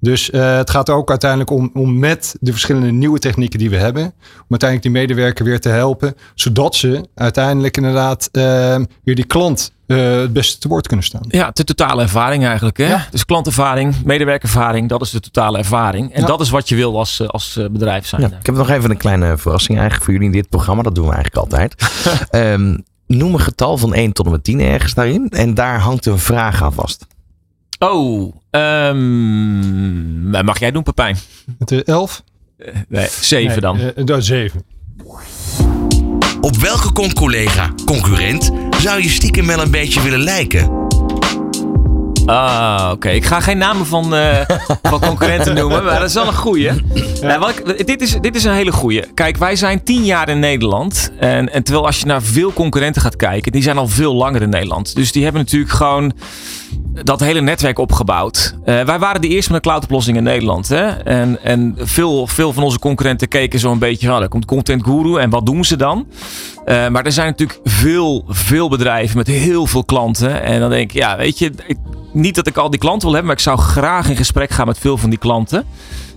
Dus uh, het gaat ook uiteindelijk om, om met de verschillende nieuwe technieken die we hebben, om uiteindelijk die medewerker weer te helpen, zodat ze uiteindelijk inderdaad uh, weer die klant uh, het beste te woord kunnen staan. Ja, de totale ervaring eigenlijk. Hè? Ja. Dus klantervaring, medewerkervaring, dat is de totale ervaring. En ja. dat is wat je wil als, als bedrijf zijn. Ja, ik heb nog even een kleine verrassing eigenlijk voor jullie in dit programma. Dat doen we eigenlijk altijd. um, noem een getal van 1 tot en met 10 ergens daarin. En daar hangt een vraag aan vast. Oh, um, mag jij doen, Pepijn? Het is 11? Uh, nee, 7 nee, dan. Uh, 7. Op welke con-collega, concurrent, zou je stiekem wel een beetje willen lijken? Ah, oké. Ik ga geen namen van, uh, van concurrenten noemen, maar dat is wel een goeie. Ja. Nou, ik, dit, is, dit is een hele goeie. Kijk, wij zijn tien jaar in Nederland. En, en terwijl als je naar veel concurrenten gaat kijken, die zijn al veel langer in Nederland. Dus die hebben natuurlijk gewoon dat hele netwerk opgebouwd. Uh, wij waren de eerste met een cloudoplossing in Nederland. Hè? En, en veel, veel van onze concurrenten keken zo'n beetje van, er komt Content Guru en wat doen ze dan? Uh, maar er zijn natuurlijk veel, veel bedrijven met heel veel klanten. En dan denk ik, ja, weet je, ik, niet dat ik al die klanten wil hebben, maar ik zou graag in gesprek gaan met veel van die klanten.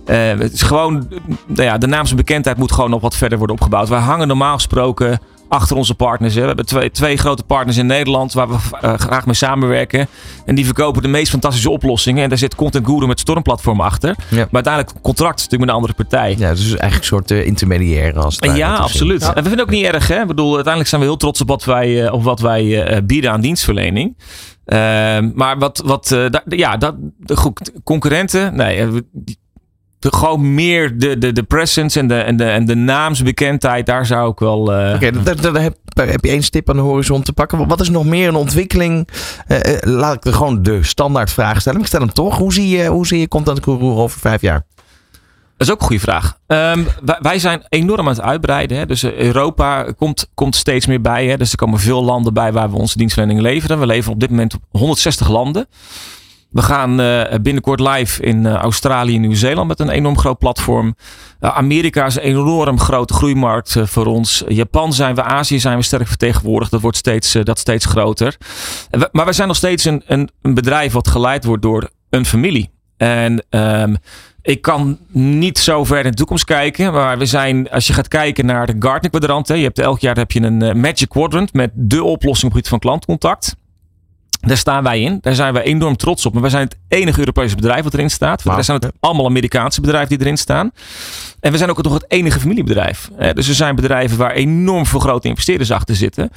Uh, het is gewoon, nou ja, de naamsbekendheid moet gewoon nog wat verder worden opgebouwd. Wij hangen normaal gesproken achter onze partners. Hè. We hebben twee, twee grote partners in Nederland waar we uh, graag mee samenwerken. En die verkopen de meest fantastische oplossingen. En daar zit Content Guru met Stormplatform achter. Ja. Maar uiteindelijk contract natuurlijk met een andere partij. Ja, dus eigenlijk een soort uh, intermediair als het Ja, absoluut. Ja. En we vinden het ook niet erg. Hè? Ik bedoel, uiteindelijk zijn we heel trots op wat wij, uh, op wat wij bieden aan dienstverlening. Ehm, maar wat, wat ja, dat, de concurrenten, nee, de, gewoon meer de, de, de presence en de, en, de, en de naamsbekendheid, daar zou ik wel. Uh... Oké, okay, daar, heb, heb, je één stip aan de horizon te pakken. Wat is nog meer een ontwikkeling? Uh, laat ik er gewoon de standaard vraag stellen. ik stel hem toch. Hoe zie je, hoe zie je Content Guru over vijf jaar? Dat is ook een goede vraag. Um, wij, wij, zijn enorm aan het uitbreiden. Hè. Dus Europa komt, komt steeds meer bij. Hè. Dus er komen veel landen bij waar we onze dienstverlening leveren. We leveren op dit moment op 160 landen. We gaan uh, binnenkort live in uh, Australië en Nieuw-Zeeland met een enorm groot platform. Uh, Amerika is een enorm grote groeimarkt voor ons. Japan zijn we, Azië zijn we sterk vertegenwoordigd. Dat wordt steeds, dat steeds groter. Maar we zijn nog steeds een, een, een, bedrijf wat geleid wordt door een familie. En um, ik kan niet zo ver in de toekomst kijken. Maar we zijn, als je gaat kijken naar de Gartner kwadrant. Je hebt elk jaar heb je een Magic Quadrant met de oplossing op het gebied van klantcontact. Daar staan wij in. Daar zijn wij enorm trots op. Maar wij zijn het enige Europese bedrijf wat erin staat. Voor zijn het allemaal Amerikaanse bedrijven die erin staan. En we zijn ook nog het enige familiebedrijf. Dus er zijn bedrijven waar enorm veel grote investeerders achter zitten.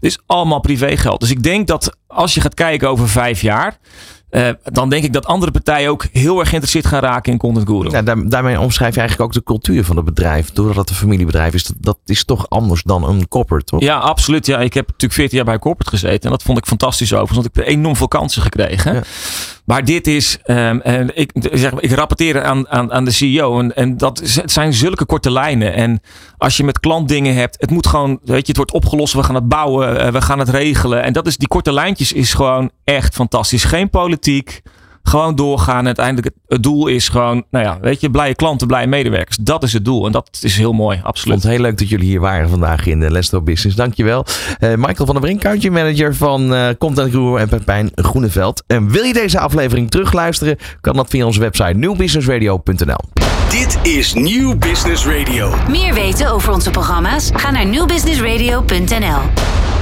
Dus allemaal privégeld. Dus ik denk dat als je gaat kijken over vijf jaar. Uh, dan denk ik dat andere partijen ook heel erg geïnteresseerd gaan raken in Content Guru. Ja, daar, daarmee omschrijf je eigenlijk ook de cultuur van het bedrijf. Doordat het een familiebedrijf is, dat, dat is toch anders dan een corporate, toch? Ja, absoluut. Ja, ik heb natuurlijk 14 jaar bij corporate gezeten. En dat vond ik fantastisch over. Want ik heb enorm veel kansen gekregen. Ja. Maar dit is, um, en ik, zeg, ik rapporteer aan, aan, aan de CEO. En, en dat zijn zulke korte lijnen. En als je met klantdingen hebt, het moet gewoon, weet je, het wordt opgelost. We gaan het bouwen, uh, we gaan het regelen. En dat is, die korte lijntjes is gewoon echt fantastisch. Geen politiek gewoon doorgaan. Uiteindelijk het doel is gewoon, nou ja, weet je, blije klanten, blije medewerkers. Dat is het doel. En dat is heel mooi, absoluut. Ik vond het heel leuk dat jullie hier waren vandaag in de Lesto Business. Dankjewel. Uh, Michael van der Brink, country manager van uh, Content Guru en Pepijn Groeneveld. En wil je deze aflevering terugluisteren, kan dat via onze website nieuwbusinessradio.nl. Dit is Nieuw Business Radio. Meer weten over onze programma's? Ga naar nieuwbusinessradio.nl.